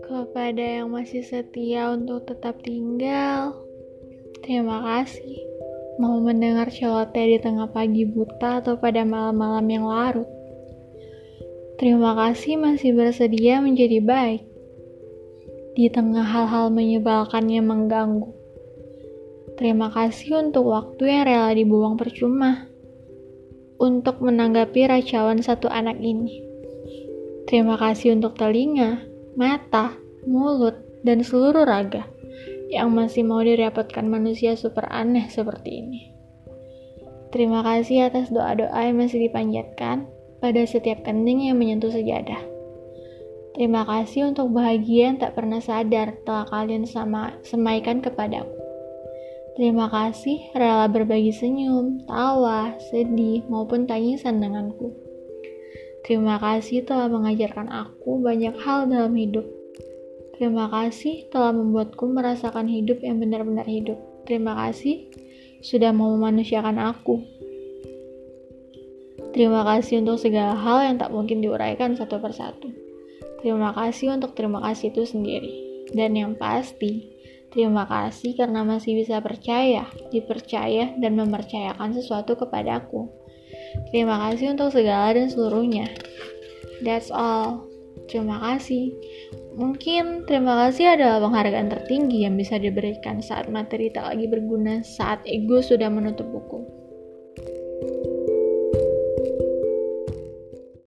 Kepada yang masih setia untuk tetap tinggal, terima kasih. Mau mendengar celoteh di tengah pagi buta atau pada malam-malam yang larut. Terima kasih masih bersedia menjadi baik di tengah hal-hal menyebalkan yang mengganggu. Terima kasih untuk waktu yang rela dibuang percuma untuk menanggapi racauan satu anak ini. Terima kasih untuk telinga, mata, mulut, dan seluruh raga yang masih mau direpotkan manusia super aneh seperti ini. Terima kasih atas doa-doa yang masih dipanjatkan pada setiap kening yang menyentuh sejadah. Terima kasih untuk bahagia yang tak pernah sadar telah kalian sama semaikan kepadaku. Terima kasih rela berbagi senyum, tawa, sedih, maupun tangisan denganku. Terima kasih telah mengajarkan aku banyak hal dalam hidup. Terima kasih telah membuatku merasakan hidup yang benar-benar hidup. Terima kasih sudah mau memanusiakan aku. Terima kasih untuk segala hal yang tak mungkin diuraikan satu persatu. Terima kasih untuk terima kasih itu sendiri. Dan yang pasti, terima kasih karena masih bisa percaya, dipercaya, dan mempercayakan sesuatu kepadaku. Terima kasih untuk segala dan seluruhnya. That's all. Terima kasih. Mungkin terima kasih adalah penghargaan tertinggi yang bisa diberikan saat materi tak lagi berguna, saat ego sudah menutup buku.